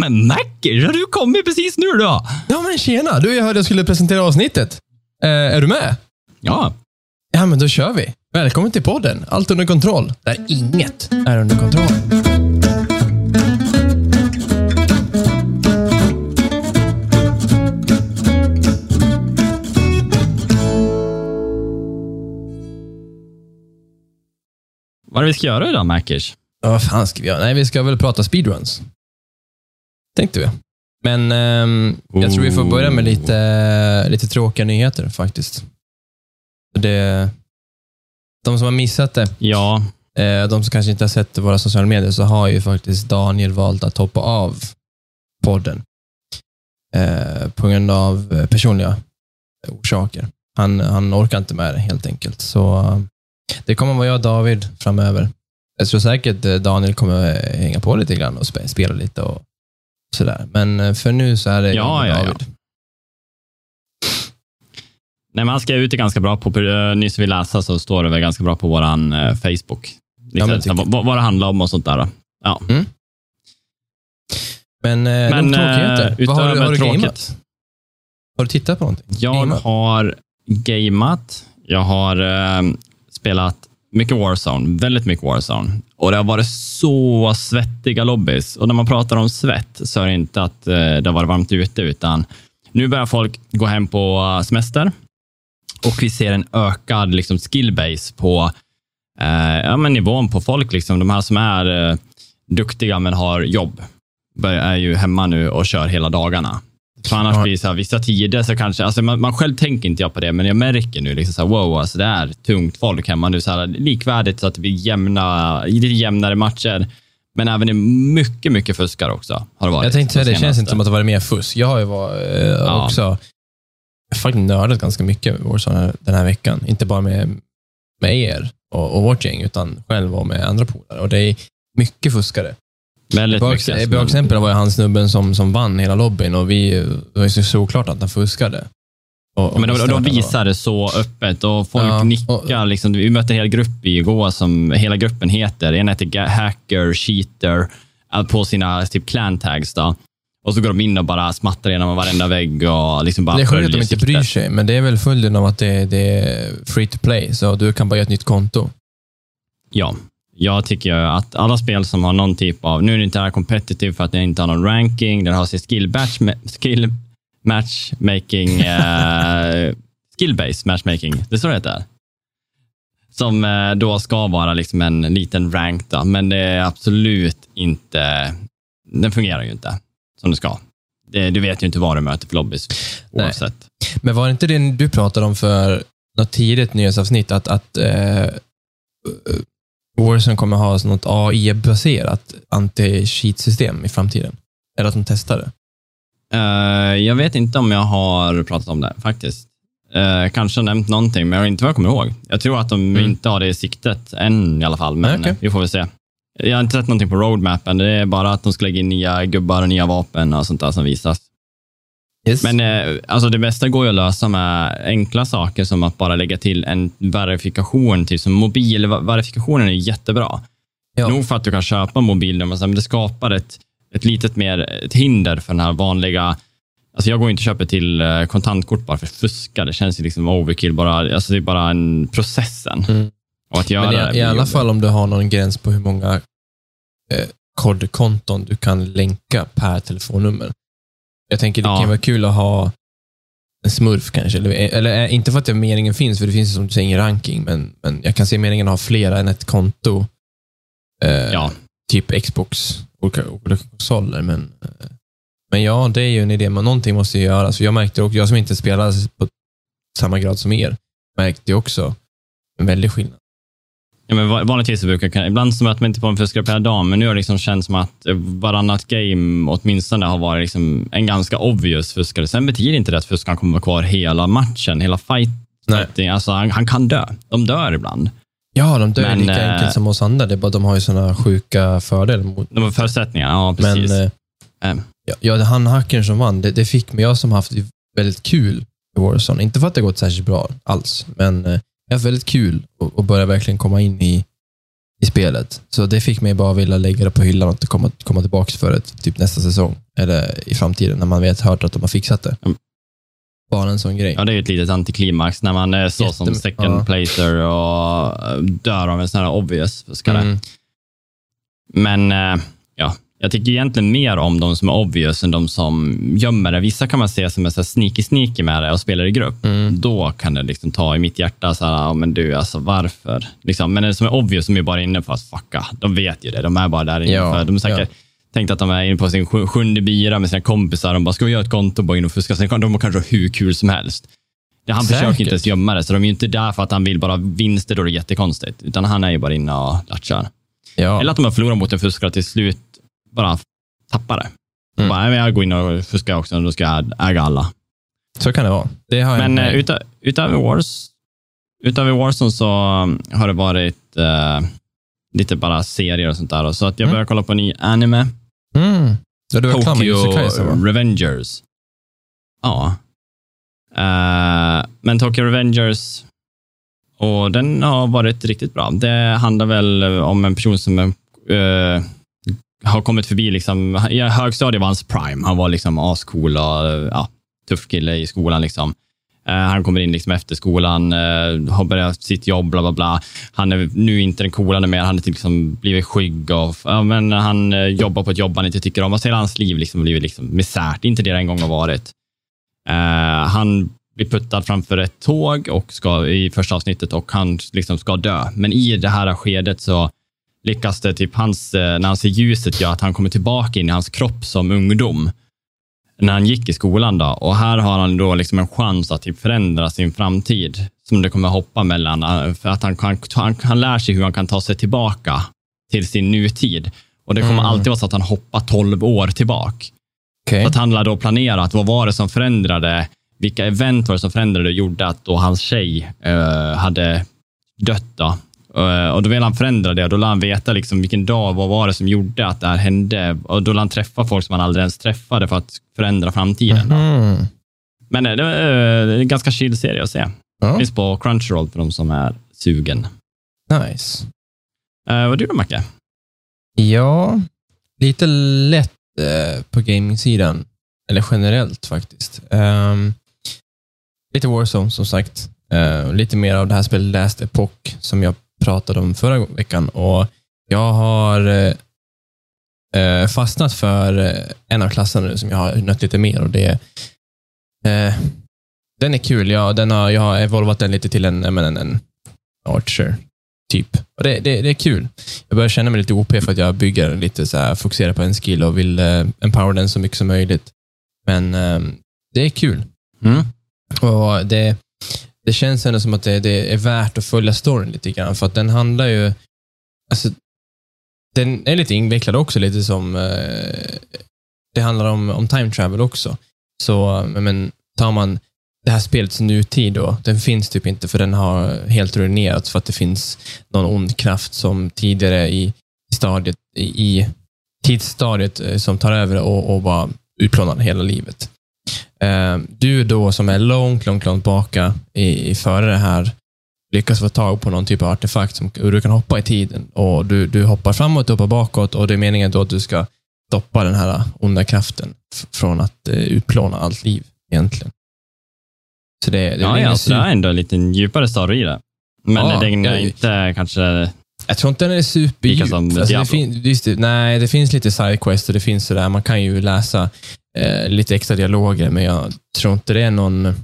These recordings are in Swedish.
men Mackers, har du kommit precis nu då? Ja, men tjena. Du, jag hörde jag skulle presentera avsnittet. Eh, är du med? Ja, Ja, men då kör vi. Välkommen till podden. Allt under kontroll. Där inget är under kontroll. vad är det vi ska göra idag, Mackers? Ja, vad fan ska vi göra? Nej, vi ska väl prata speedruns. Tänkte vi. Men ehm, jag tror vi får börja med lite, lite tråkiga nyheter faktiskt. Det, de som har missat det, Ja, eh, de som kanske inte har sett våra sociala medier, så har ju faktiskt Daniel valt att hoppa av podden. Eh, på grund av eh, personliga orsaker. Han, han orkar inte med det helt enkelt. Så eh, det kommer vara jag och David framöver. Jag tror säkert eh, Daniel kommer eh, hänga på lite grann och spe- spela lite och sådär. Men eh, för nu så är det Ja, ja, ja. Nej, men han ska ut ganska bra på, uh, ni som vill läsa så står det väl ganska bra på vår uh, Facebook. Lite, Ja, men vad, vad det handlar om och sånt där. Då. Ja. Men, eh, Men nog tråkigheter. Vad har, du- har du tråkigt. Har du tittat på någonting? Jag Gameat? har gameat. Jag har eh, spelat mycket Warzone, väldigt mycket Warzone. Och det har varit så svettiga lobbys. Och när man pratar om svett så är det inte att eh, det har varit varmt ute, utan nu börjar folk gå hem på eh, semester. Och vi ser en ökad liksom, skillbase på eh, ja, men nivån på folk. Liksom. De här som är eh, duktiga men har jobb är ju hemma nu och kör hela dagarna. För annars Ja. blir det så här, vissa tider så kanske, alltså man, man själv tänker inte jag på det, men jag märker nu liksom så här, wow, alltså det är tungt folk hemma nu, så här, likvärdigt så att det blir jämna, lite jämnare matcher. Men även i mycket, mycket fuskar också. Har det varit Jag tänkte säga det, de det känns inte som att det varit mer fusk. Jag har ju varit, eh, Ja. också faktiskt nördat ganska mycket Warzone den här veckan. Inte bara med, med er och, och vårt gäng, utan själv och med andra polare. Och det är mycket fuskare. Väldigt Bra, mycket. bra exempel var ju han snubben som, som vann hela lobbyn och vi, det var ju så såklart att han fuskade. Och, och Men de, de visar det så öppet och folk Ja, och- nickar. Liksom. Vi mötte en hel grupp igår som hela gruppen heter. En heter Hacker, Cheater på sina typ clan tags. Då. Och så går de in och bara smattrar genom varenda vägg och liksom bara Det är sjukt att de inte bryr sig, men det är väl följden av att det, det är free to play, så du kan bara göra ett nytt konto. Ja, jag tycker att alla spel som har någon typ av, nu är det inte här competitive för att det inte har någon ranking, den har sin skill, batch, skill matchmaking, eh, skill-based matchmaking, det är så det heter. Som eh, då ska vara liksom en liten rank, då, men det är absolut inte, den fungerar ju inte som det ska. Det, du vet ju inte vad du möter för lobbys Nej. oavsett. Men var det inte det du pratade om för något tidigt nyhetsavsnitt, att, att eh, Warzone kommer ha något AI-baserat anti-cheat-system i framtiden? Eller att de testar det? Eh, jag vet inte om jag har pratat om det faktiskt. Uh, kanske har nämnt någonting, men jag vet inte vad jag kommer ihåg. Jag tror att de Mm. inte har det i siktet än i alla fall, men eh, vi får väl se. Jag har inte sett någonting på roadmappen. Det är bara att de ska lägga in nya gubbar och nya vapen och sånt där som visas. Yes. Men eh, alltså det mesta går ju att lösa med enkla saker som att bara lägga till en verifikation. Typ som mobilverifikationen är jättebra. Ja. Nog för att du kan köpa mobilnummer, men det skapar ett, ett litet mer ett hinder för den här vanliga Alltså jag går inte och köper till eh, kontantkort bara för att fuska. Det känns ju liksom overkill. Bara, alltså det är bara en processen. Mm. Och att göra Men det i, i alla fall om du har någon gräns på hur många eh, kodkonton du kan länka per telefonnummer. Jag tänker det Ja. kan vara kul att ha en smurf kanske. Eller, eller eh, inte för att meningen finns, för det finns som du säger ingen ranking, men, men jag kan se meningen ha flera än ett konto. Eh, Ja, Typ Xbox, olika, olika konsoler. Men, eh, men ja, det är ju en idé. Men någonting måste ju göras. För jag märkte också, jag som inte spelar på samma grad som er, märkte också en väldig skillnad. Ja men va- vanligtvis brukar ibland så möter man inte på en fuskare per dag, men nu har det liksom känts som att eh, varannat game åtminstone har varit liksom en ganska obvious fuskare. Sen betyder inte det att fuskaren kommer vara kvar hela matchen, hela fight. Nej. Alltså, han, han kan dö. De dör ibland. Ja, de dör Men, lika eh, enkelt som oss andra. Det är bara de har ju sådana sjuka fördelar. Mot, De har förutsättningar, ja men precis. eh, Eh. ja, ja, han hackern som vann, det, det fick mig, jag som haft väldigt kul i Warzone. Inte för att det gått särskilt bra alls, men eh, jag haft väldigt kul och, och börja verkligen komma in i, i spelet. Så det fick mig bara vilja lägga det på hyllan och inte komma, komma tillbaka för ett, typ nästa säsong. Eller i framtiden, när man vet hört att de har fixat det. Mm. Bara en sån grej. Ja, det är ju ett litet antiklimax när man är så som Jättem- second ja. placer och eh, dör av en sån här obvious fuskare. Mm. Men eh, jag tycker egentligen mer om de som är obvious än de som gömmer det. Vissa kan man se som är så sneaky sneaky med det och spelar i grupp. Mm. Då kan det liksom ta i mitt hjärta, så här, ja, men du, alltså varför? Liksom, men det som är obvious, som är bara inne för att fucka. De vet ju det, de är bara där inne Ja, för. De är säkert tänkt att de är inne på sin sju- sjunde bira med sina kompisar. De bara, ska vi göra ett konto och bara in och fuska? Sen kan de kanske ha hur kul som helst. Han försöker Säkert. inte ens gömma det, så de är ju inte där för att han vill bara vinster, då är det jättekonstigt. Utan han är ju bara inne och latchar. Ja. Eller att de har förlorat mot en fuskare till slut bara tappar det. Mm. Bara, "Nej, men jag går in och fuskar också, då ska jag äga alla. Så kan det vara. Det Men jag eh, uta, utöver, Wars, utöver Warzone så um, har det varit eh, lite bara serier och sånt där. och Så att jag Mm. började kolla på en ny anime. mm. Ja, du Tokyo? Revengers. Ja. Eh, men Tokyo Revengers, och den har varit riktigt bra. Det handlar väl om en person som eh, har kommit förbi, liksom, i högstadiet var hans prime. Han var liksom ascool och ja, tuff kille i skolan. Liksom. Eh, han kommer in liksom efter skolan, eh, har börjat sitt jobb, bla bla bla. Han är nu inte den coolaste mer, han har typ liksom blivit skygg och ja, men han eh, jobbar på ett jobb han inte tycker om. Och så hela hans liv liksom blivit liksom misärt, inte det det en gång har varit. Han blir puttad framför ett tåg och ska, i första avsnittet och han liksom ska dö. Men i det här skedet så lyckas det, typ hans, eh, när han ser ljuset, gör att han kommer tillbaka in i hans kropp som ungdom. När han gick i skolan då. Och här har han då liksom en chans att typ förändra sin framtid. Som det kommer hoppa mellan. eh, För att han, kan, han, han lär sig hur han kan ta sig tillbaka till sin nutid. Och det kommer Mm. alltid vara så att han hoppar 12 år tillbaka. Okej. Så att han lär då planera att vad var det som förändrade, vilka event var det som förändrade och gjorde att då hans tjej eh, hade dött. Då. Eh, och då vill han förändra det och då lär han veta liksom vilken dag, vad var det som gjorde att det här hände. Och då lär han träffa folk som han aldrig ens träffade för att förändra framtiden. Mhm. Men eh, det är eh, en ganska chill serie att se. Ja, Finns på Crunchyroll för de som är sugen. nice. Eh, vad du då, Macke? Ja, lite lätt eh, på gaming-sidan. Eller generellt faktiskt. Ehm, lite Warzone som sagt. Eh, lite mer av det här spelet Last Epoch som jag pratade om förra veckan. Och jag har eh, eh, fastnat för eh, en av klasserna nu som jag har nött lite mer. Och det, eh, den är kul. Ja, den har, jag har evolvat den lite till en, jag en, en Archer, typ. Och det, det, det är kul. Jag börjar känna mig lite OP för att jag bygger lite så här, fokuserar på en skill och vill eh, empower den så mycket som möjligt. Men eh, det är kul. Mm. Och det, det känns ändå som att det, det är värt att följa storyn lite grann, för att den handlar ju... Alltså, den är lite invecklad också, lite som... Eh, det handlar om, om time travel också. Så eh, men, tar man det här spelets nutid då, den finns typ inte för den har helt ruinerats för att det finns någon ond kraft som tidigare i, stadiet, i, i tidsstadiet eh, som tar över och, och bara utplånar hela livet. Eh, Du då som är långt, långt, långt baka i, i före det här lyckas få tag på någon typ av artefakt som du kan hoppa i tiden. och Du, du hoppar framåt och hoppar bakåt och det är meningen då att du ska stoppa den här onda kraften från att eh, utplåna allt liv egentligen. Så det, det Ja, ja, så det är ändå en liten djupare story i det. Men Ja, den är jag- inte kanske... Jag tror inte den är superdjup. Alltså, det fin, just det, nej, det finns lite sidequest och det finns sådär, man kan ju läsa eh, lite extra dialoger, men jag tror inte det är någon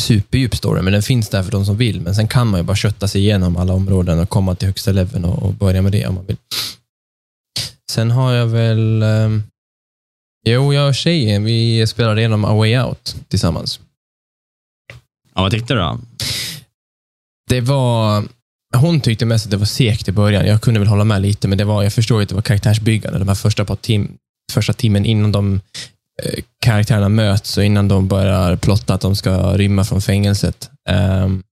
superdjup story, men den finns där för de som vill. Men sen kan man ju bara kötta sig igenom alla områden och komma till högsta leveln och, och börja med det om man vill. Sen har jag väl... Eh, jo, jag och tjejen, vi spelade igenom A Way Out tillsammans. Ja, vad tyckte du då? Det var... Hon tyckte mest att det var segt i början. Jag kunde väl hålla med lite, men det var, jag förstår ju att det var karaktärsbyggande. De här första, par tim, första timmen innan de karaktärerna möts och innan de börjar plotta att de ska rymma från fängelset. Ehm,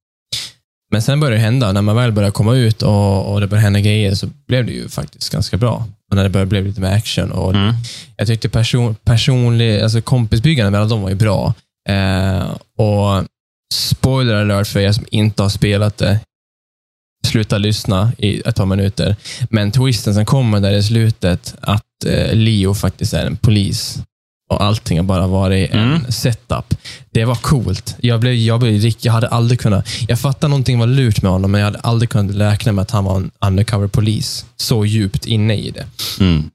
men sen började det hända. När man väl började komma ut och, och det började hända grejer så blev det ju faktiskt ganska bra. Och när det började bli lite mer action. Och Mm. jag tyckte person, personlig, alltså kompisbyggande mellan dem var ju bra. Eh, och spoiler alert för er som inte har spelat det. sluta lyssna i ett par minuter. Men twisten som kommer där i slutet, att eh, Leo faktiskt är en polis och allting har bara varit en Mm. setup. Det var coolt. Jag, blev, jag, blev, jag hade aldrig kunnat... Jag fattar någonting var lurt med honom, men jag hade aldrig kunnat räkna med att han var en undercover polis. Så djupt inne i det. Mm.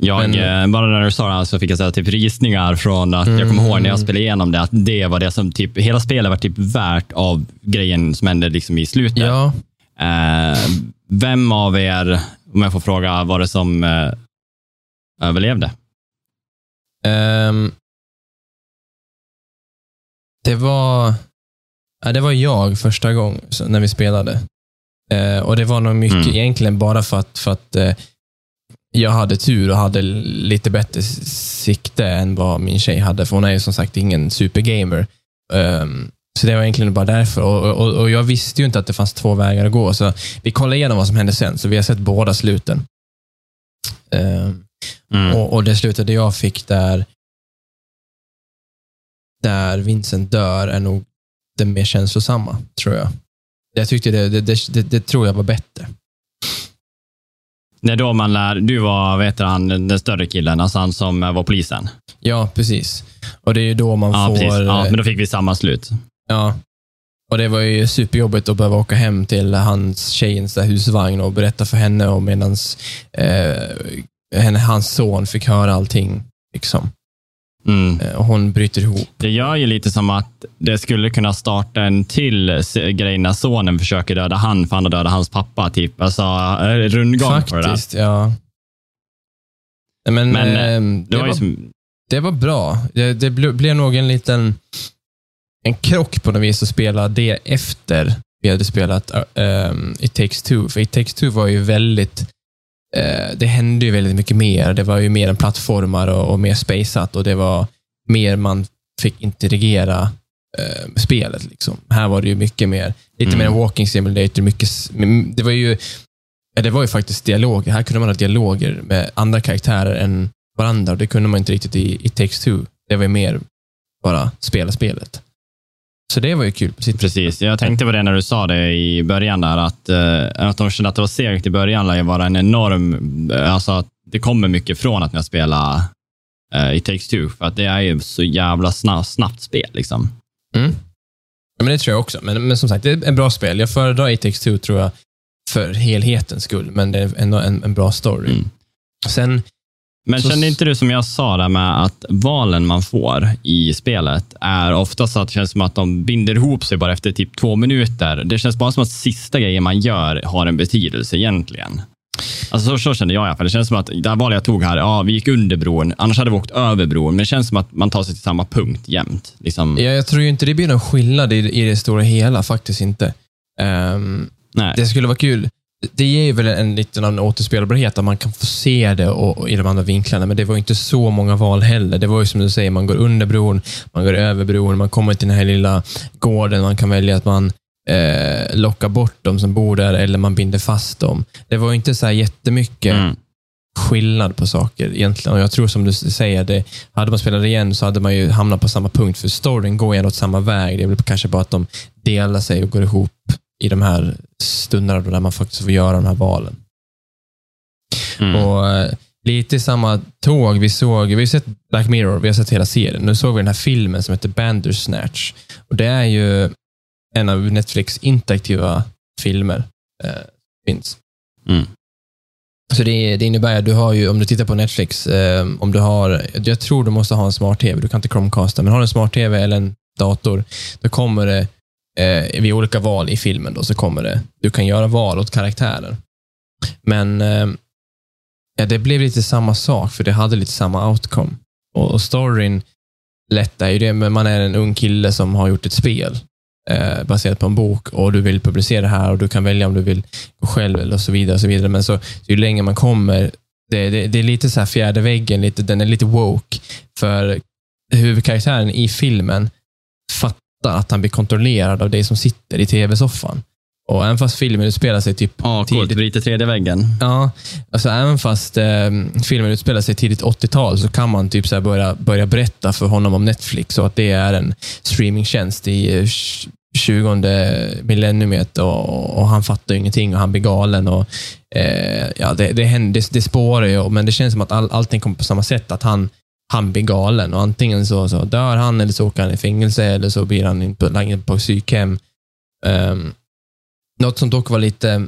Jag, Men- eh, bara när du sa det här så fick jag så typ risningar från att jag kommer Mm. ihåg när jag spelade igenom det, att det var det som typ, hela spelet var typ värt av grejen som hände liksom i slutet. Ja, Eh, vem av er, om jag får fråga, var det som eh, överlevde? Ehm, det var ja, det var jag första gången när vi spelade. Eh, och Det var nog mycket Mm. egentligen bara för att, för att eh, jag hade tur och hade lite bättre sikte än vad min tjej hade, för hon är ju som sagt ingen supergamer. Ehm, så det var egentligen bara därför. Och, och, och Jag visste ju inte att det fanns två vägar att gå, så vi kollade igenom vad som hände sen, så vi har sett båda sluten. Ehm, Mm. och, och det slutet jag fick där, där Vincent dör är nog det mer känslosamma, tror jag. Jag tyckte det, det, det, det, tror jag var bättre. Det är då man lär, du var, heter han, den större killen, alltså han som var polisen. Ja, precis. Och det är ju då man Ja, får... precis. Ja, eh, men då fick vi samma slut. ja. Och det var ju superjobbigt att behöva åka hem till hans tjejens husvagn och berätta för henne och medans eh, hans son fick höra allting. Liksom. Mm. Eh, Och hon bryter ihop. Det gör ju lite som att det skulle kunna starta en till grej när sonen försöker döda han, för han har dödat hans pappa. Typ. Alltså, eh, rundgång på det där. Faktiskt, ja. Men, Men, ehm, Det det, var ju var, som, det var bra. Det, det ble- blev nog en liten en krock på något vis att spela det efter vi hade spelat um, It takes two. För It takes two var ju väldigt eh, det hände ju väldigt mycket mer. Det var ju mer en plattformar och, och mer spaceat och det var mer man fick interagera eh, med spelet. Liksom. Här var det ju mycket mer, lite Mm. mer en walking simulator. Mycket, det var ju Ja, det var ju faktiskt dialoger. Här kunde man ha dialoger med andra karaktärer än varandra. och Det kunde man inte riktigt i It takes two. Det var ju mer bara spela spelet. Så det var ju kul precis. Jag tänkte på det när du sa det i början, där, att, eh, att de kände att det var segt i början. lär ju vara en enorm... eh, Alltså att det kommer mycket från att ni har spelat uh, It takes two, för att det är ju så jävla snabbt, snabbt spel. Liksom. Mm. Ja, men det tror jag också. Men, men som sagt, det är ett bra spel. Jag föredrar It takes two, tror jag, för helhetens skull. Men det är ändå en, en bra story. Mm. Sen, Men Så- kände inte du som jag sa där med att valen man får i spelet är ofta så att det känns som att de binder ihop sig bara efter typ två minuter. Det känns bara som att sista grejen man gör har en betydelse egentligen. Alltså så, så kände jag i alla fall. Det känns som att det här valet jag tog här, ja, vi gick under bron, annars hade vi åkt över bron, men det känns som att man tar sig till samma punkt jämt. Liksom, ja, jag tror ju inte det blir någon skillnad i, i det stora hela, faktiskt inte. Nej. Det skulle vara kul. Det ger ju väl en liten återspelbarhet, att man kan få se det och, och i de andra vinklarna, men det var inte så många val heller. Det var ju som du säger, man går under bron, man går över bron, man kommer till den här lilla gården, man kan välja att man eh, lockar bort de som bor där eller man binder fast dem. Det var inte så här jättemycket Mm. skillnad på saker egentligen. Och jag tror som du säger, det, hade man spelat igen så hade man ju hamnat på samma punkt, för storyn går ju åt samma väg. Det är väl kanske bara att de delar sig och går ihop i de här stunderna där man faktiskt får göra de här valen. Mm. Och eh, Lite i samma tåg, vi såg, vi har sett Black Mirror, vi har sett hela serien. Nu såg vi den här filmen som heter Bandersnatch. Och Det är ju en av Netflix interaktiva filmer. Eh, finns. Mm. Så det, det innebär att du har ju, om du tittar på Netflix, eh, om du har, jag tror du måste ha en smart-tv, du kan inte Chromecasta, men har du en smart-tv eller en dator, då kommer det eh, vid olika val i filmen, då, så kommer det, du kan göra val åt karaktärer. Men eh, ja, det blev lite samma sak, för det hade lite samma outcome. Och, och storyn lättar ju det, men man är en ung kille som har gjort ett spel eh, baserat på en bok och du vill publicera det här och du kan välja om du vill gå själv eller så vidare. Och så vidare. Men så, så ju längre man kommer, det, det, det är lite så här fjärde väggen, lite, den är lite woke. För huvudkaraktären i filmen fatt, att han blir kontrollerad av dig som sitter i tv-soffan. Och även fast filmen utspelar sig typ Ja, coolt. tidigt Bryter tredje väggen. Ja, alltså även fast eh, filmen utspelar sig tidigt 80-tal så kan man typ så börja, börja berätta för honom om Netflix och att det är en streamingtjänst i eh, 20 millenniumet och, och han fattar ingenting och han blir galen. Och, eh, ja, det, det, händer, det, det spårar ju, men det känns som att all, allting kommer på samma sätt. Att han, han blir galen och antingen så, så dör han eller så åker han i fängelse eller så blir han in på, på psykhem. Um, något som dock var lite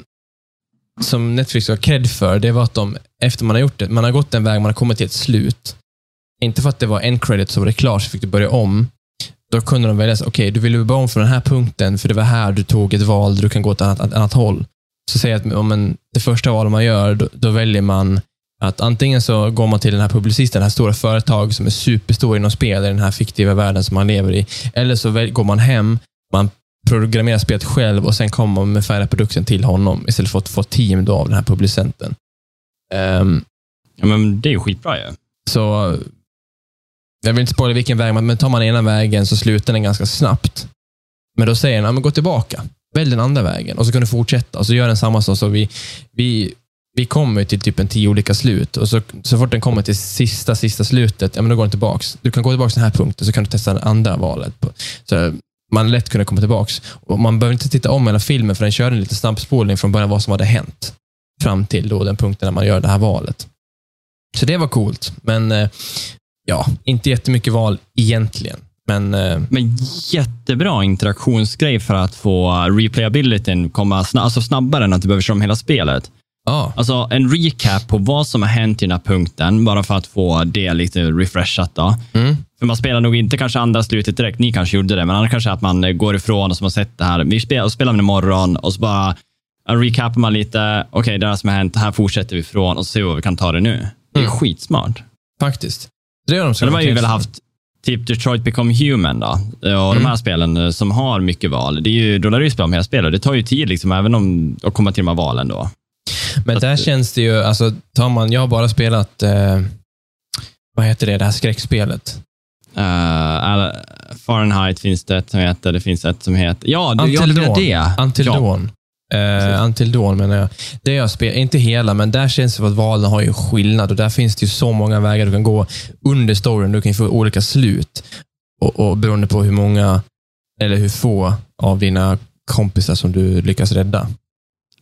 som Netflix var cred för, det var att de, efter man har gjort det, man har gått en väg, man har kommit till ett slut. Inte för att det var en credit så var det klart, så fick du börja om. Då kunde de välja, okej, okay, du vill börja om från den här punkten, för det var här du tog ett val där du kan gå åt ett annat, ett annat håll. Så säg att om en, det första valet man gör, då, då, väljer man att antingen så går man till den här publicisten, det här stora företag som är superstor inom spel, i den här fiktiva världen som man lever i. Eller så går man hem, man programmera spelet själv och sen kommer man med färdiga produkten till honom istället för att få team då av den här publicenten. Um, ja, men det är ju skitbra ju. Ja. Så, jag vill inte spoila vilken väg, men tar man ena vägen så slutar den ganska snabbt. Men då säger han, gå tillbaka. Välj den andra vägen och så kan du fortsätta. Och så gör den samma sak. Så vi, vi, vi kommer till typ en tio olika slut och så, så fort den kommer till sista, sista slutet, ja, men då går den tillbaks. Du kan gå tillbaka till den här punkten så kan du testa det andra valet. Så man lätt kunde komma tillbaks Och man behöver inte titta om hela filmen, för den kör en liten snabbspolning från början vad som hade hänt. Fram till då den punkten när man gör det här valet. Så det var coolt, men eh, ja, inte jättemycket val egentligen. Men, eh, men jättebra interaktionsgrej för att få replayabilityn komma sna alltså snabbare än att du behöver köra om hela spelet. Ah. Alltså en recap på vad som har hänt i den här punkten, bara för att få det lite refreshat. Då. Mm. För man spelar nog inte kanske andra slutet direkt. Ni kanske gjorde det, men annars kanske att man går ifrån och så har sett det här. Vi spelar, spelar vi imorgon och så bara recapar man lite. Okej, okay, det här som har hänt. Här fortsätter vi ifrån och så ser vi vad vi kan ta det nu. Det är mm. skitsmart. Faktiskt. Det har de, de har ju väl haft typ Detroit Become Human då. Och mm. de här spelen eh, som har mycket val. Det är ju, då lär du ju spela om hela spelet. Det tar ju tid liksom, även om att komma till de här valen då. Men där känns det ju, alltså, tar man, jag har bara spelat, eh, vad heter det, det här skräckspelet? Uh, Fahrenheit finns det ett som heter, det finns ett som heter, ja, Until jag Dawn. det. Until ja. Uh, Until Dawn menar jag. Det jag spelar, inte hela, men där känns det som att valen har ju skillnad och där finns det ju så många vägar du kan gå under storyn. Du kan få olika slut och, och beroende på hur många eller hur få av dina kompisar som du lyckas rädda.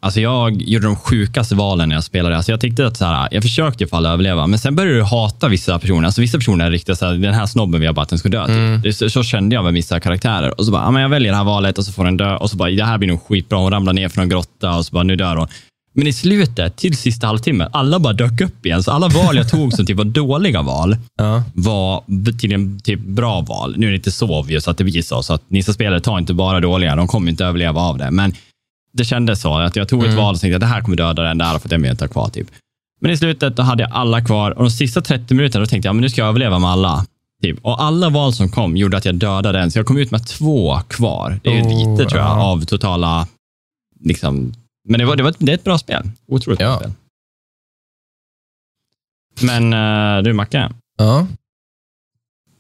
Alltså jag gjorde de sjukaste valen när jag spelade. Alltså jag tyckte att så här, jag försökte i alla fall överleva, men sen började du hata vissa personer. Alltså vissa personer är riktigt så här, den här snobben vill jag bara att den ska dö. Typ. Mm. Det, så, så, kände jag med vissa karaktärer. Och så bara, ja, men jag väljer det här valet och så får den dö. Och så bara, det här blir nog skitbra. Hon ramlar ner från en grotta och så bara, nu dör hon. Men i slutet, till sista halvtimmen, alla bara dök upp igen. Så alla val jag tog som typ var dåliga val ja. var till en typ bra val. Nu är det inte så obvious att det blir så, så att ni som spelare tar inte bara dåliga. De kommer inte överleva av det. Men det kändes så. Att jag tog ett mm. val och tänkte att det här kommer döda den där för vill jag inte ha kvar. Typ. Men i slutet då hade jag alla kvar och de sista 30 minuterna då tänkte jag att nu ska jag överleva med alla. Typ. Och alla val som kom gjorde att jag dödade en, så jag kom ut med två kvar. Det är oh, lite tror jag ja. av totala... Liksom, men det, var, det, var, det är ett bra spel. Otroligt ja. bra spel. Men uh, du Macke. Ja.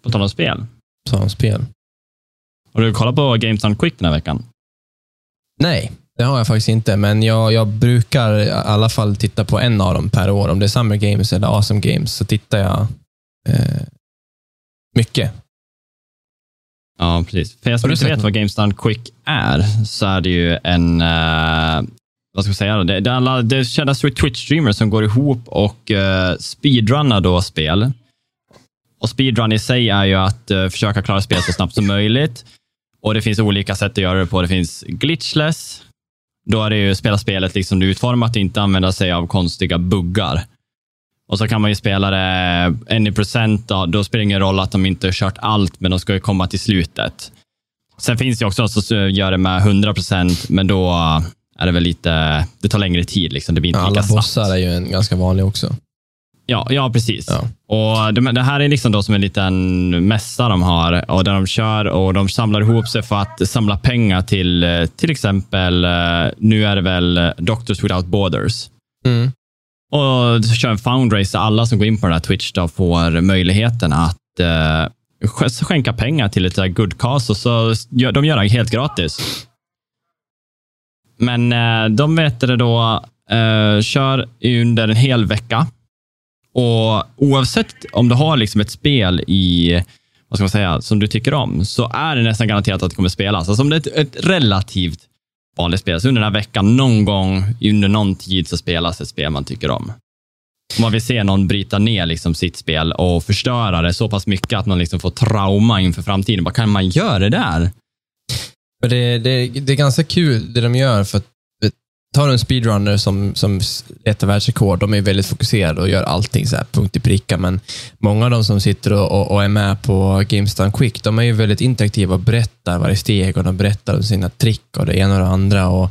På tal om spel. På tal om spel. Har du kollat på Games on Quick den här veckan? Nej, det har jag faktiskt inte, men jag, jag brukar i alla fall titta på en av dem per år. Om det är Summer Games eller Awesome Games så tittar jag eh, mycket. Ja, precis. För jag som inte vet vad Games Done Quick är, så är det ju en, uh, vad ska jag säga, det, det är alla det är kända Twitch-streamers som går ihop och uh, speedrunnar då spel. Och speedrun i sig är ju att uh, försöka klara spel så snabbt som möjligt. Och Det finns olika sätt att göra det på. Det finns glitchless. Då är det ju spela spelet liksom det är utformat, inte använda sig av konstiga buggar. Och så kan man ju spela det any procent. Då, då spelar det ingen roll att de inte har kört allt, men de ska ju komma till slutet. Sen finns det också som gör det med 100 procent, men då är det väl lite, det tar längre tid. Liksom. Det blir inte ja, lika snabbt. Alla bossar är ju en ganska vanlig också. Ja, ja precis. Ja. Och det, det, här är liksom då som en liten mässa de har och där de kör och de samlar ihop sig för att samla pengar till eh, till exempel, eh, nu är det väl Doctors Without Borders. Mm. Och kör en fundraiser. Alla som går in på den här Twitch då får möjligheten att eh, skänka pengar till ett good cause och så gör, de gör det helt gratis. Men eh, de vet det då, eh, kör under en hel vecka och oavsett om du har liksom ett spel i vad ska man säga, som du tycker om, så är det nästan garanterat att det kommer spelas. Alltså om det är ett, ett relativt vanligt spel, så under den här veckan, någon gång under någon tid så spelas ett spel man tycker om. Om man vill se någon bryta ner liksom sitt spel och förstöra det så pass mycket att man liksom får trauma inför framtiden. Vad kan man göra det där? Det, det, det är ganska kul det de gör, för att tar en speedrunner som, som letar världsrekord, de är väldigt fokuserade och gör allting så här punkt i pricka, men många av de som sitter och, och, och är med på Games Done Quick, de är ju väldigt interaktiva och berättar varje steg och de berättar om sina trick och det ena och det andra. Och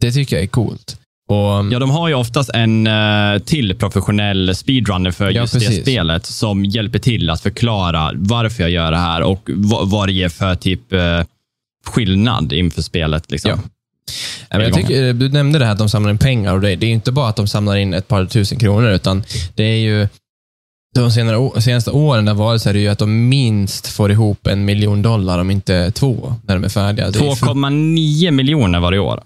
det tycker jag är coolt. Och, Ja, de har ju oftast en eh, till professionell speedrunner för Ja, just det precis. spelet som hjälper till att förklara varför jag gör det här och vad, vad det ger för typ eh, skillnad inför spelet. Liksom. Ja. Jag tycker, du nämnde det här att de samlar in pengar och det, det är inte bara att de samlar in ett par tusen kronor, utan det är ju de senare, senaste åren där varit så är det ju att de minst får ihop en miljon dollar, om inte två, när de är färdiga. Det är ju 2,9 miljoner var det i år.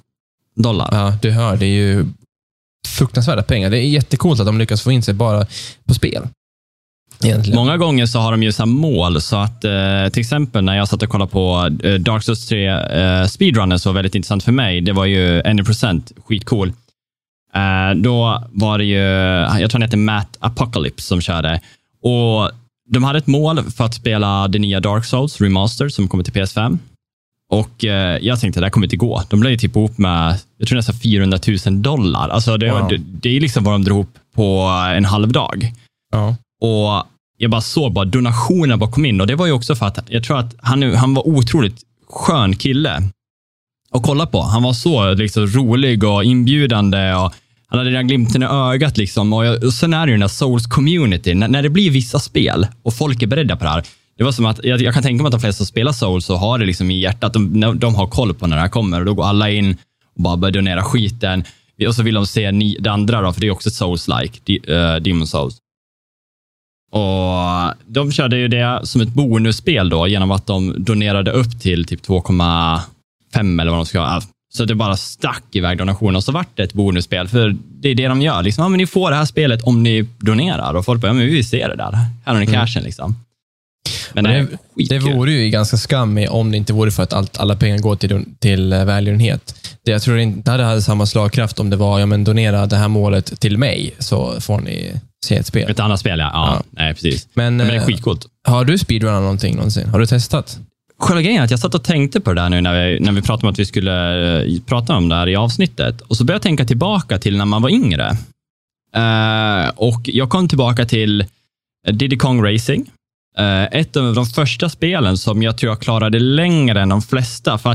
Dollar. Ja, du hör. Det är ju fruktansvärda pengar. Det är jättekult att de lyckas få in sig bara på spel. Egentligen. Många gånger så har de ju så mål, så att eh, till exempel när jag satt och kollade på eh, Dark Souls 3 eh, speedrunnen så var väldigt intressant för mig. Det var ju 1% skitcool. Eh, då var det ju, jag tror han heter Matt Apocalypse som körde. Och de hade ett mål för att spela det nya Dark Souls Remastered som kommer till PS5. Och eh, jag tänkte, det här kommer inte gå. De blev ju typ ihop med, jag tror nästan 400 000 dollar. Alltså det, Wow. det, det är liksom vad de drog ihop på en halv dag. Ja. Och jag bara såg bara donationerna bara kom in och det var ju också för att jag tror att han, han var otroligt skön kille att kolla på. Han var så liksom, rolig och inbjudande och han hade den glimten i ögat. Liksom. Och, jag, och sen är det ju den här Souls-community. När, när det blir vissa spel och folk är beredda på det här. Det var som att, jag, jag kan tänka mig att de flesta som spelar Souls och har det liksom i hjärtat. De, de har koll på när det här kommer och då går alla in och bara börjar donera skiten. Och så vill de se ni, det andra då, för det är också Souls-like, eh, Demon Souls. Och De körde ju det som ett bonusspel då, genom att de donerade upp till typ 2,5 eller vad de ska ha. Så det bara stack iväg donationer och så vart det ett bonusspel. För det är det de gör. Liksom, ja, men ni får det här spelet om ni donerar. Och folk bara, ja, men vi vill se det där. Här har ni cashen. Liksom. Men det, är det, vore ju ganska skammigt om det inte vore för att allt, alla pengar går till, till eh, välgörenhet. Det, jag tror inte det hade samma slagkraft om det var, ja men donera det här målet till mig, så får ni se ett spel. Ett annat spel, ja. ja, Ja. Nej, precis. Men, Men det är eh, skitcoolt. har du speedrunat någonting någonsin? Har du testat? Själva grejen är att jag satt och tänkte på det där nu när vi, när vi pratade om att vi skulle eh, prata om det här i avsnittet. Och så började jag tänka tillbaka till när man var yngre. Eh, och jag kom tillbaka till Diddy Kong Racing. Eh, ett av de första spelen som jag tror jag klarade längre än de flesta. För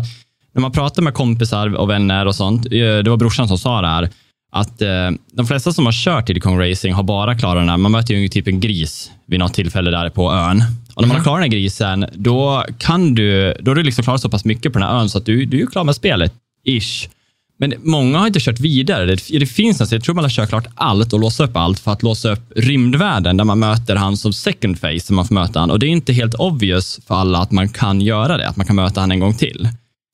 när man pratar med kompisar och vänner och sånt, det var brorsan som sa det här, att eh, de flesta som har kört Diddy Kong Racing har bara klarat den här. Man möter ju typ en gris vid något tillfälle där på ön. Och när man har klarat den här grisen, då kan du, då har du liksom klarat så pass mycket på den här ön så att du, du är klar med spelet, ish. Men många har inte kört vidare. Det, det finns nästan, jag tror man har kört klart allt och låst upp allt för att låsa upp rymdvärlden där man möter han som second face, som man får möta han. Och det är inte helt obvious för alla att man kan göra det, att man kan möta han en gång till.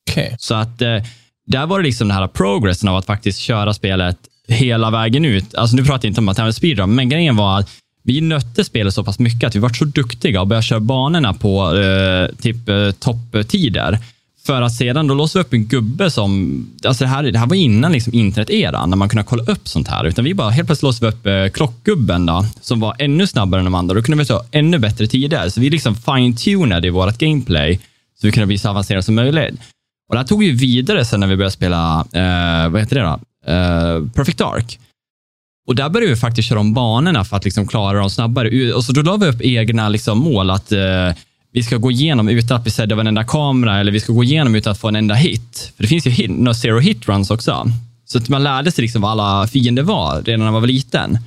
Okej. Så att eh, där var det liksom den här progressen av att faktiskt köra spelet hela vägen ut. Alltså nu pratar jag inte om att tävla speedrun, men grejen var att vi nötte spelet så pass mycket att vi var så duktiga och började köra banorna på eh, typ eh, topptider. För att sedan då låsa upp en gubbe som, alltså det här, det här var innan liksom internet-eran, när man kunde kolla upp sånt här. Utan vi bara helt plötsligt låste vi upp eh, klockgubben då, som var ännu snabbare än de andra. Då kunde vi ta ännu bättre tider. Så vi liksom fine-tunade i vårt gameplay, så vi kunde bli så avancerade som möjligt. Och det här tog vi vidare sen när vi började spela, eh, vad heter det då? Eh, Perfect Dark. Och där började vi faktiskt köra om banorna för att liksom klara dem snabbare. Och så då la vi upp egna liksom mål att uh, vi ska gå igenom utan att bli sedda av en enda kamera eller vi ska gå igenom utan att få en enda hit. För det finns ju hit, no zero hit runs också. Så att man lärde sig liksom vad alla fiender var redan när man var liten.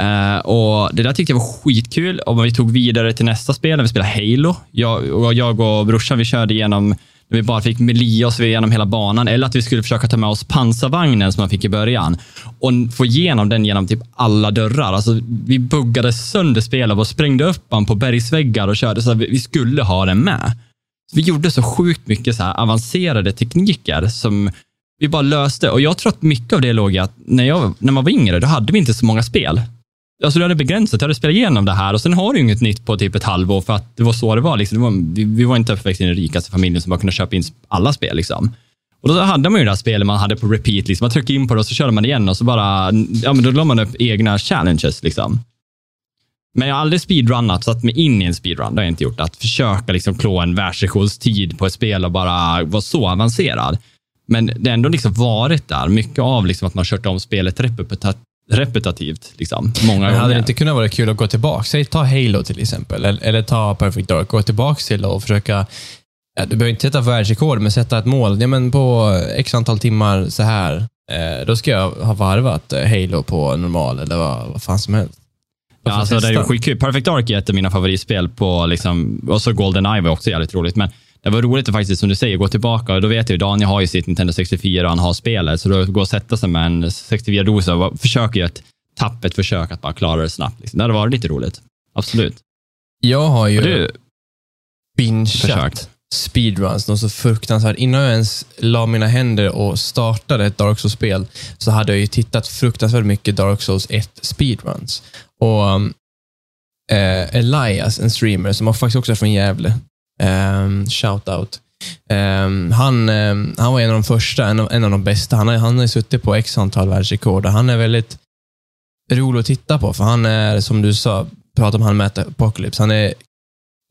Uh, och Det där tyckte jag var skitkul. Och vi tog vidare till nästa spel, när vi spelade Halo. Jag och, jag och brorsan, vi körde igenom, när vi bara fick melia oss igenom hela banan, eller att vi skulle försöka ta med oss pansarvagnen som man fick i början och få igenom den genom typ alla dörrar. Alltså, vi buggade sönder spelet och sprängde upp den på bergsväggar och körde så att vi vi skulle ha den med. Så vi gjorde så sjukt mycket så här avancerade tekniker som vi bara löste. Och jag tror att mycket av det låg i att när, jag, när man var yngre, då hade vi inte så många spel. Alltså du hade begränsat, du hade spelat igenom det här och sen har du inget nytt på typ ett halvår för att det var så det var. Liksom. Det var vi, vi var inte uppväxt i den rikaste familjen som bara kunde köpa in alla spel. Liksom. Och då hade man ju det här spelet man hade på repeat. Liksom. Man tryckte in på det och så körde man igen och så bara, ja men då la man upp egna challenges. Liksom. Men jag har aldrig speedrunnat, satt mig in i en speedrun. Det har jag inte gjort. Att försöka liksom klå en världsrekordstid på ett spel och bara vara så avancerad. Men det har ändå liksom varit där. Mycket av liksom att man kört om spelet repetitivt. Liksom, många Men hade det inte kunnat vara kul att gå tillbaka? Säg ta Halo till exempel, eller, eller ta Perfect Dark. Gå tillbaka till och försöka ja, du behöver inte sätta världsrekord, men sätta ett mål. Ja, men på x antal timmar så här, eh, då ska jag ha varvat eh, Halo på normal eller vad, vad fan som helst. Ja, alltså, det är ju skitkul. Perfect Dark är ett av mina favoritspel. På, liksom, och så Golden Eye var också jävligt roligt. Men det var roligt att faktiskt, som du säger, gå tillbaka. Och då vet jag ju, Daniel har ju sitt Nintendo 64 och han har spelet. Så då går och sätta sig med en 64-dosa och försöker göra ett tappert försök att bara klara det snabbt. Liksom. Det hade varit lite roligt. Absolut. Jag har ju du, bingeat speedruns, något så fruktansvärt. Innan jag ens la mina händer och startade ett Dark Souls-spel så hade jag ju tittat fruktansvärt mycket Dark Souls 1 speedruns. Och um, eh, Elias, en streamer som faktiskt också är från Gävle, um, shout out. Um, han, um, han var en av de första, en av, en av de bästa. Han har, han har suttit på x antal världsrekord och han är väldigt rolig att titta på, för han är, som du sa, prata om han med Apocalypse, han är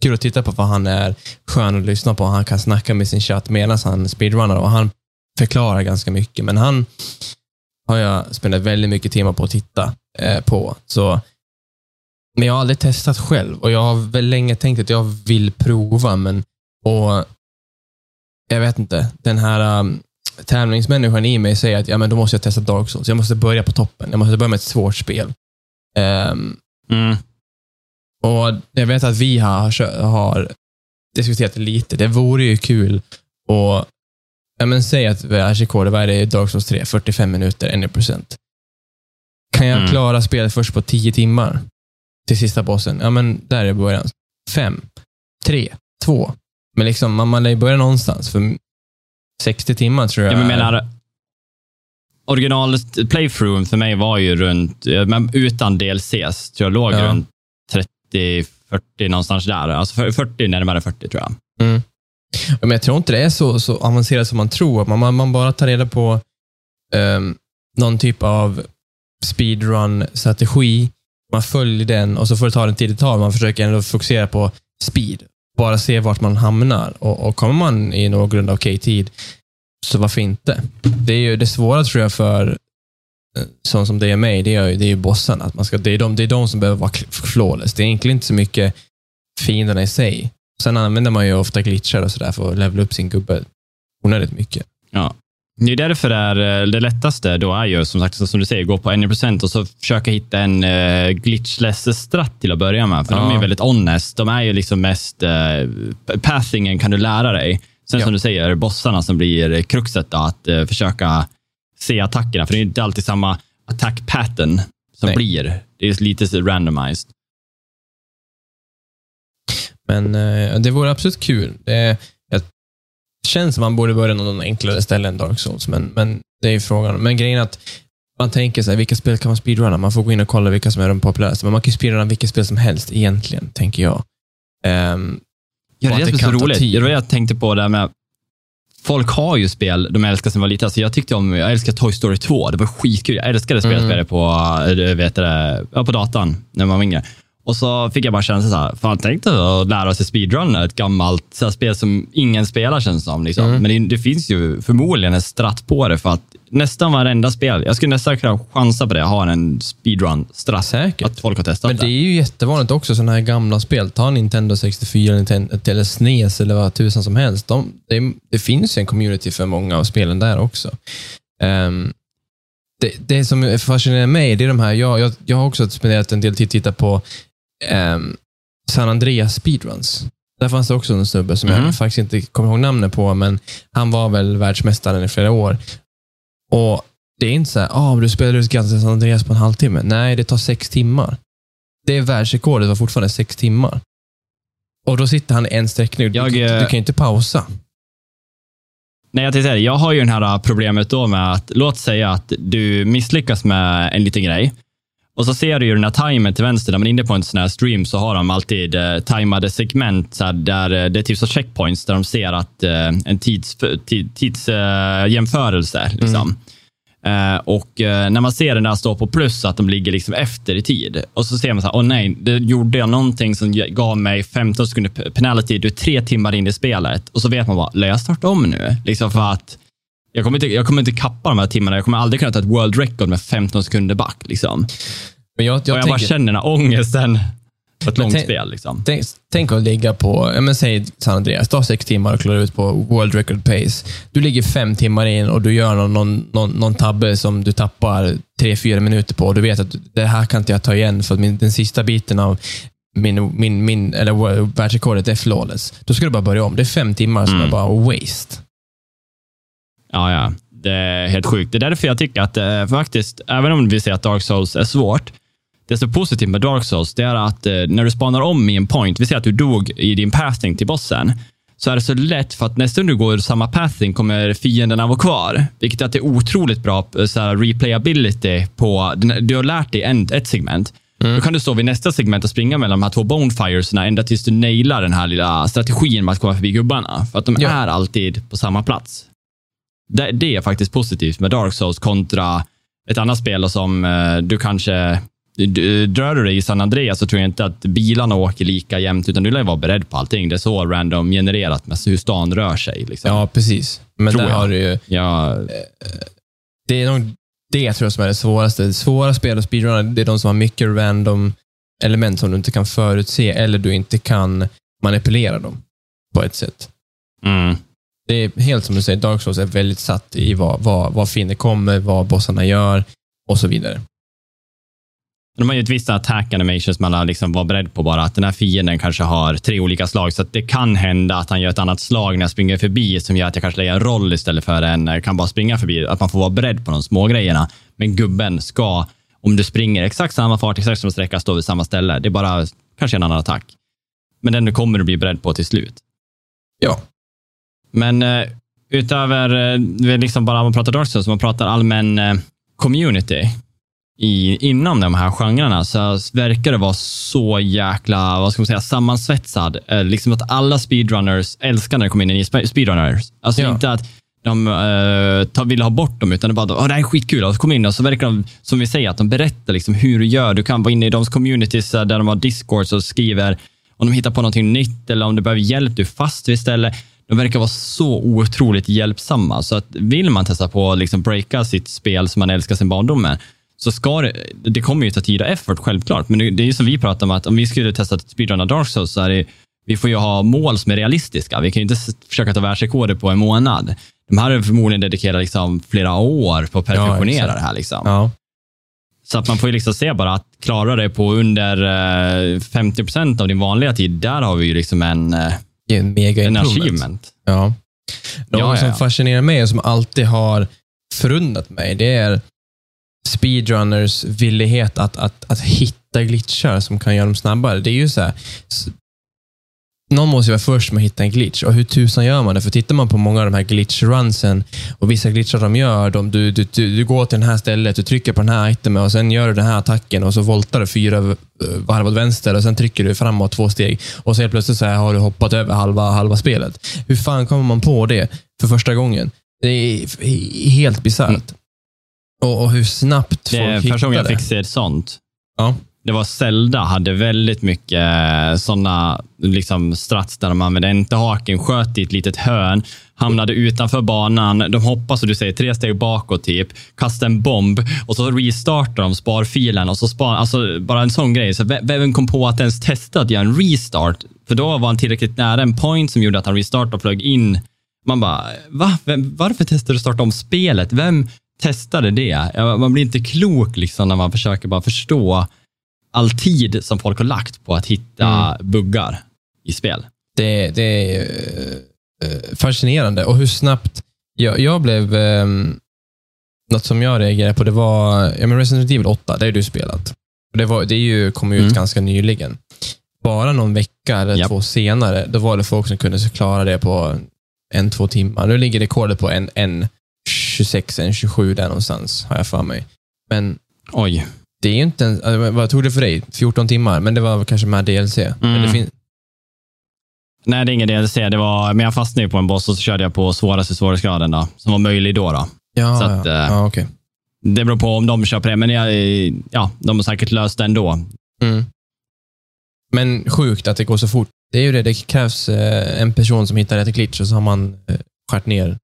kul att titta på för han är skön att lyssna på. Han kan snacka med sin chatt medan han speedrunnar och han förklarar ganska mycket. Men han har jag spenderat väldigt mycket timmar på att titta eh, på. Så, men jag har aldrig testat själv och jag har väl länge tänkt att jag vill prova, men och jag vet inte, den här um, tävlingsmänniskan i mig säger att ja, men då måste jag testa Dark Souls. Jag måste börja på toppen. Jag måste börja med ett svårt spel. Ehm, mm, och jag vet att vi har, har diskuterat det lite. Det vore ju kul att ja, men säg att världsrekordet, vad är det i Dark Souls 3? 45 minuter, 1%. Kan jag Mm. klara spelet först på 10 timmar till sista bossen? Ja, men där är början. 5, 3, 2. Men liksom, man, man lär ju börja någonstans. För 60 timmar tror jag jag är- menar, original playthrough för mig var ju runt, men utan DLCs, tror jag låg Ja. runt 30-40 någonstans där. Alltså för- 40, närmare 40 tror jag. Mm. Ja, Men jag tror inte det är så, så avancerat som man tror. Man, man, man bara tar reda på um, någon typ av speedrun-strategi. Man följer den och så får det ta den tid det tar. Man försöker ändå fokusera på speed. Bara se vart man hamnar. Och, och kommer man i någorlunda okej tid, så varför inte? Det är ju det svåra tror jag för eh, sån som det är mig, det är ju, det är ju bossarna. Att man ska, det, är de, det är de som behöver vara flawless. Det är egentligen inte så mycket fienderna i sig. Sen använder man ju ofta glitchar och sådär för att levela upp sin gubbe onödigt mycket. Ja. Det är därför det, är, eh, det lättaste då är ju som sagt, som du säger, gå på 1% och så försöka hitta en uh, glitchless strat till att börja med. För de Ja. är ju väldigt honest. De är ju liksom mest, uh, pathingen kan du lära dig. Sen Ja. som du säger, bossarna som blir kruxet då, att eh, försöka se attackerna. För det är inte alltid samma attack pattern som Nej. blir. Det är lite randomized. Men eh, det vore absolut kul. Det känns som man borde börja någon enklare ställe än Dark Souls, men, men det är ju frågan. Men grejen är att man tänker så här, vilka spel kan man speedrunna? Man får gå in och kolla vilka som är de populäraste. Men man kan ju speedrunna vilka spel som helst egentligen, tänker jag. Ehm, Ja, det att är det som är så roligt. tid. Det var jag tänkte på där med Folk har ju spel de älskar sen var lite. Alltså jag tyckte om, jag älskar Toy Story 2. Det var skitkul. Jag älskade spela Mm. på, eh, vet det, ja, på datan när man var yngre. Och så fick jag bara känslan så här, fan tänk dig att lära sig speedrunna ett gammalt så spel som ingen spelar känns som. Liksom. Mm. Men det, det finns ju förmodligen en stratt på det för att nästan varenda spel, jag skulle nästan kunna chansa på det, ha en speedrun-stratt. Säkert. Att folk har testat Men det är ju jättevanligt också, sådana här gamla spel. Ta Nintendo 64 Nintendo, eller SNES eller vad tusan som helst. De, det, det finns ju en community för många av spelen där också. Ehm, det, det som fascinerar mig, det är de här, jag, jag, jag har också spenderat en del tid att titta på ehm, San Andreas speedruns. Där fanns det också en snubbe som Mhm. jag faktiskt inte kommer ihåg namnet på, men han var väl världsmästaren i flera år. Och Det är inte så här, ah, du spelade ut Guns San Andreas på en halvtimme. Nej, det tar sex timmar. Det är världsrekordet var fortfarande sex timmar. Och då sitter han en sträckning. Du, Jag, du, eh, du kan ju inte pausa. Nej, jag tänkte jag har ju det här problemet då med att, låt säga att du misslyckas med en liten grej och så ser du ju den här timern till vänster, när man är inne på en sån här stream så har de alltid eh, tajmade segment så här, där eh, det är typ så checkpoints där de ser att eh, en tidsjämförelse. Tids, eh, jämförelse, liksom. Eh, och eh, när man ser den där stå på plus, att de ligger liksom efter i tid. Och så ser man så här, åh nej, det gjorde jag någonting som gav mig 15 sekunder penalty. Du är tre timmar in i spelet. Och så vet man bara, lär jag starta om nu? Liksom för att jag kommer, inte, jag kommer inte kappa de här timmarna. Jag kommer aldrig kunna ta ett world record med 15 sekunder back. Liksom. Men jag, jag, och jag bara tänker, känner den här ångesten på ett långt tänk- spel. Liksom. tänk, tänk att ligga på, ja, men säg San Andreas, ta sex timmar och klara ut på world record pace. Du ligger fem timmar in och du gör någon, någon, någon, någon tabbe som du tappar tre, fyra minuter på. Och du vet att det här kan inte jag ta igen för min, den sista biten av min, min, min, eller världsrekordet är flawless. Då ska du bara börja om. Det är fem timmar som Mm. är bara waste. Ja, ja. Det är helt sjukt. Det är därför jag tycker att eh, faktiskt, även om vi säger att Dark Souls är svårt, det som är positivt med Dark Souls, det är att eh, när du spanar om i en point, vi säger att du dog i din pathing till bossen, så är det så lätt för att nästa gång du går samma pathing kommer fienderna vara kvar. Vilket är att det är otroligt bra eh, så här, replayability på, du har lärt dig en, ett segment. Då kan du stå vid nästa segment och springa mellan de här två bonefiresna ända tills du nailar den här lilla strategin med att komma förbi gubbarna. För att de Ja. är alltid på samma plats. Det, det är faktiskt positivt med Dark Souls kontra ett annat spel som eh, du kanske Drar du dig i San Andreas så tror jag inte att bilarna åker lika jämnt, utan du lär vara beredd på allting. Det är så random genererat med hur stan rör sig. Liksom. Ja, precis. Men Tror där jag. har du ju, Ja, det är nog det jag tror som är det svåraste. Svåra spel och speedrunner, det är de som har mycket random element som du inte kan förutse eller du inte kan manipulera dem på ett sätt. mm. Det är helt som du säger, Dark Souls är väldigt satt i vad, vad, vad fiender kommer, vad bossarna gör och så vidare. De har ju ett visst attack animations man har liksom var beredd på bara att den här fienden kanske har tre olika slag. Så att det kan hända att han gör ett annat slag när jag springer förbi som gör att jag kanske lägger en roll istället för en eh, kan bara springa förbi. Att man får vara beredd på de små grejerna. Men gubben ska, om du springer exakt samma fart, exakt samma sträcka, stå vid samma ställe. Det är bara kanske en annan attack. Men den kommer du bli beredd på till slut. Ja. Men eh, utöver eh, vi liksom bara man pratar Dark Souls, man pratar allmän eh, community i, inom de här genrerna så verkar det vara så jäkla, vad ska man säga, sammansvetsad. Eh, liksom att alla speedrunners älskar när det kommer in en ny spe- speedrunners. Alltså Ja. inte att de uh, tar, vill ha bort dem, utan det bara, Åh, det här är skitkul. Och så kommer in och så verkar de, som vi säger, att de berättar liksom hur du gör. Du kan vara inne i de communities eh, där de har discords och skriver om de hittar på någonting nytt eller om du behöver hjälp, du är fast vid stället. De verkar vara så otroligt hjälpsamma. Så att vill man testa på att liksom breaka sitt spel som man älskar sin barndom med, så ska det, det kommer ju ta tid och effort, självklart. Men det, det är ju som vi pratar om, att om vi skulle testa att speedrunna Dark Souls, så är det, vi får ju ha mål som är realistiska. Vi kan ju inte försöka ta världsrekorder på en månad. De här är förmodligen dedikerat liksom flera år på att perfektionera exakt. det här. Liksom. Ja. Så att man får ju liksom se bara att klara det på under eh, 50 procent av din vanliga tid, där har vi ju liksom en, eh, Det är en mega en achievement. Ja. Något Ja, som ja. fascinerar mig och som alltid har förundrat mig, det är speedrunners villighet att, att, att hitta glitchar som kan göra dem snabbare. Det är ju så här, någon måste ju vara först med att hitta en glitch. Och hur tusan gör man det? För tittar man på många av de här glitch-runsen och vissa glitchar de gör, de, du, du, du, går till det här stället, du trycker på den här itemen och sen gör du den här attacken och så voltar du fyra eh, varv åt vänster och sen trycker du framåt två steg och så helt plötsligt så här har du hoppat över halva, halva spelet. Hur fan kommer man på det för första gången? Det är helt bisarrt. Mm. Och, och hur snabbt Det är folk första gången hittar jag det. fick se sånt. Ja. Det var Zelda hade väldigt mycket eh, sådana liksom, strats där de använde enterhaken, sköt i ett litet hörn, hamnade utanför banan, de hoppar som du säger tre steg bakåt typ, kastar en bomb och så restartar de sparfilen och så spar, alltså bara en sån grej. Så vem kom på att ens testa att göra en restart? För då var han tillräckligt nära en point som gjorde att han restartade och flög in. Man bara, va? Vem, varför testade du att starta om spelet? Vem testade det? Man blir inte klok liksom när man försöker bara förstå all tid som folk har lagt på att hitta buggar i spel. Det, det är eh, eh, fascinerande. Och hur snabbt... Jag, jag blev... Um, något som jag reagerade på, det var ja, men Resident Evil 8. Det har du spelat. Och Det, var, det är ju, kom ut Mm. ganska nyligen. Bara någon vecka eller Japp. två senare, då var det folk som kunde klara det på en, två timmar. Nu ligger rekordet på en, en 26, en 27 där någonstans, har jag för mig. Men Oj. Det är ju inte en, alltså, vad tog det för dig? 14 timmar, men det var kanske med DLC. Mm. Nej, det är ingen DLC. Det var, men jag fastnade ju på en boss och så körde jag på svåraste svårighetsgraden då, som var möjlig då. då. ja, Så att, ja, eh, ja okej. Det beror på om de på det, men jag, ja, de har säkert löst det ändå. Mm. Men sjukt att det går så fort. Det är ju det, det krävs eh, en person som hittar rätt glitch och så har man eh, skärt ner.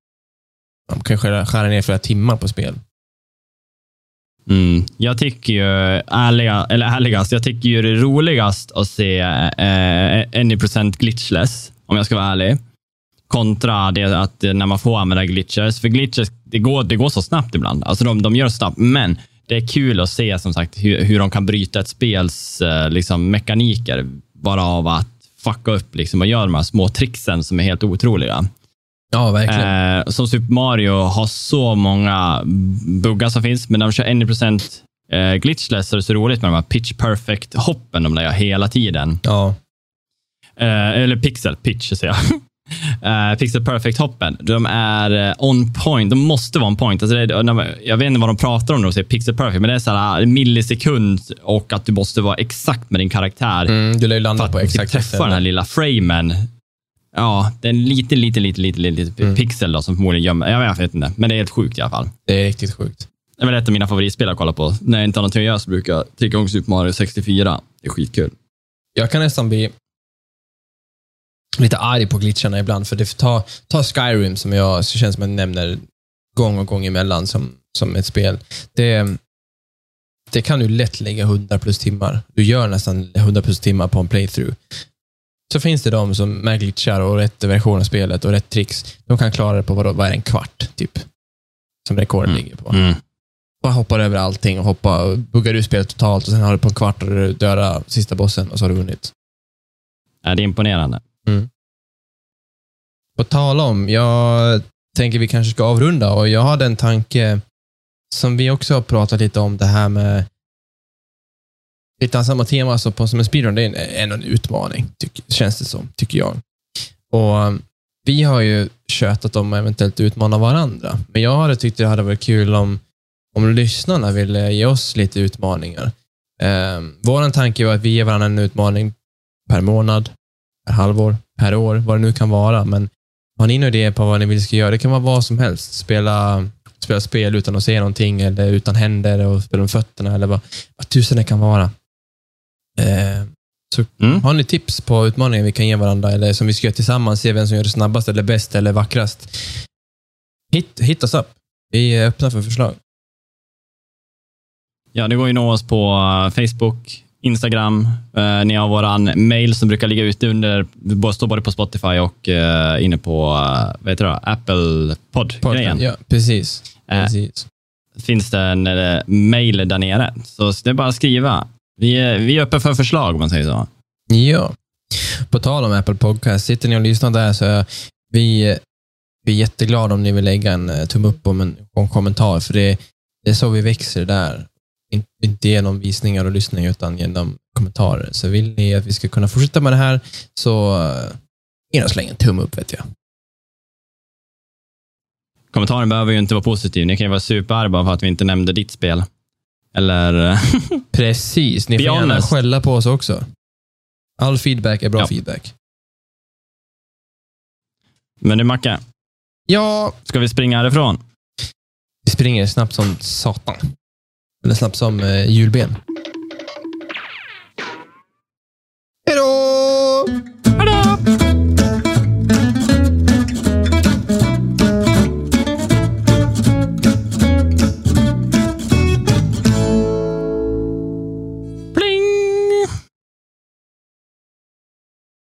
Man kan skära, skära ner flera timmar på spel. Mm. Jag tycker ju, ärliga, eller ärligast, jag tycker ju det är roligast att se eh, 1% glitchless, om jag ska vara ärlig. Kontra det att när man får använda glitches. För glitches, det går, det går så snabbt ibland. Alltså de, de gör det snabbt, men det är kul att se som sagt hur, hur de kan bryta ett spels eh, liksom, mekaniker bara av att fucka upp liksom, och göra de här små tricksen som är helt otroliga. Ja, verkligen. Eh, som Super Mario har så många buggar som finns, men när de kör 1% eh, glitchless så är det så roligt med de här pitch perfect hoppen de där gör hela tiden. ja. Eh, eller pixel, pitch säger jag. Eh, pixel perfect hoppen. De är eh, on point. De måste vara on point. Alltså det, är- man- jag vet inte vad de pratar om när de säger pixel perfect, men det är så här eh, millisekund och att du måste vara exakt med din karaktär Mm, du lär ju för landa att på exakt träffa den här lilla framen. Ja, det är en liten, liten, liten, liten, liten Mm. pixel då, som förmodligen gömmer. Jag vet- inte, men det är helt sjukt i alla fall. Det är riktigt sjukt. Det är väl ett av mina favoritspel att kolla på. När jag inte har någonting att göra så brukar jag trycka igång Super Mario 64. Det är skitkul. Jag kan nästan bli lite arg på glitcharna ibland, för det ta, ta Skyrim som jag, så känns som jag nämner gång och gång emellan som, som ett spel. Det, det kan du lätt lägga 100 plus timmar. Du gör nästan 100 plus timmar på en playthrough. Så finns det de som med glitchar och rätt version av spelet och rätt tricks, de kan klara det på vad, vad är det, en kvart, typ. Som rekordet Mm. ligger på. Mm. Bara hoppar över allting och hoppar, buggar ur spelet totalt och sen har du på en kvart och du dödar sista bossen och så har du vunnit. Ja, det är imponerande. På tal om, jag tänker vi kanske ska avrunda och jag hade en tanke som vi också har pratat lite om, det här med lite samma tema som på, som en speedrun, det är en, en, en utmaning, tyck, känns det som, tycker jag. Och um, Vi har ju tjötat om att eventuellt utmana varandra, men jag hade tyckt det hade varit kul om, om lyssnarna ville ge oss lite utmaningar. Eh, Vår tanke var att vi ger varandra en utmaning per månad, per halvår, per år, vad det nu kan vara. Men har ni några idéer på vad ni vill ska göra? Det kan vara vad som helst. Spela, spela spel utan att se någonting eller utan händer och spela med fötterna eller vad, vad tusen det kan vara. Eh, så Mm. har ni tips på utmaningar vi kan ge varandra eller som vi ska göra tillsammans, se vem som gör det snabbast eller bäst eller vackrast. Hit, hit oss upp. Vi är öppna för förslag. Ja, det går ju att nå oss på eh, Facebook, Instagram. Eh, ni har våran mail som brukar ligga ute under, både- står både på Spotify och eh, inne på eh, vad heter det? Apple Pod-grejen. Ja, precis. Eh, precis. finns det en eh, mail där nere. Så det är bara att skriva. Vi är, vi är öppna för förslag om man säger så. Ja. På tal om Apple Podcast, sitter ni och lyssnar där så är vi, vi är jätteglada om ni vill lägga en eh, tumme upp om en, en kommentar, för det, det är så vi växer där. In- Inte genom visningar och lyssningar, utan genom kommentarer. Så vill ni att vi ska kunna fortsätta med det här, så uh, in och släng en tumme upp, vet jag. Kommentaren behöver ju inte vara positiv. Ni kan ju vara superarga för att vi inte nämnde ditt spel. Eller... eh, Precis, ni Be får gärna honest. skälla på oss också. All feedback är bra Ja. feedback. Men du Macke, Ja, ska vi springa härifrån? vi springer snabbt som satan. Eller snabbt som eh, julben.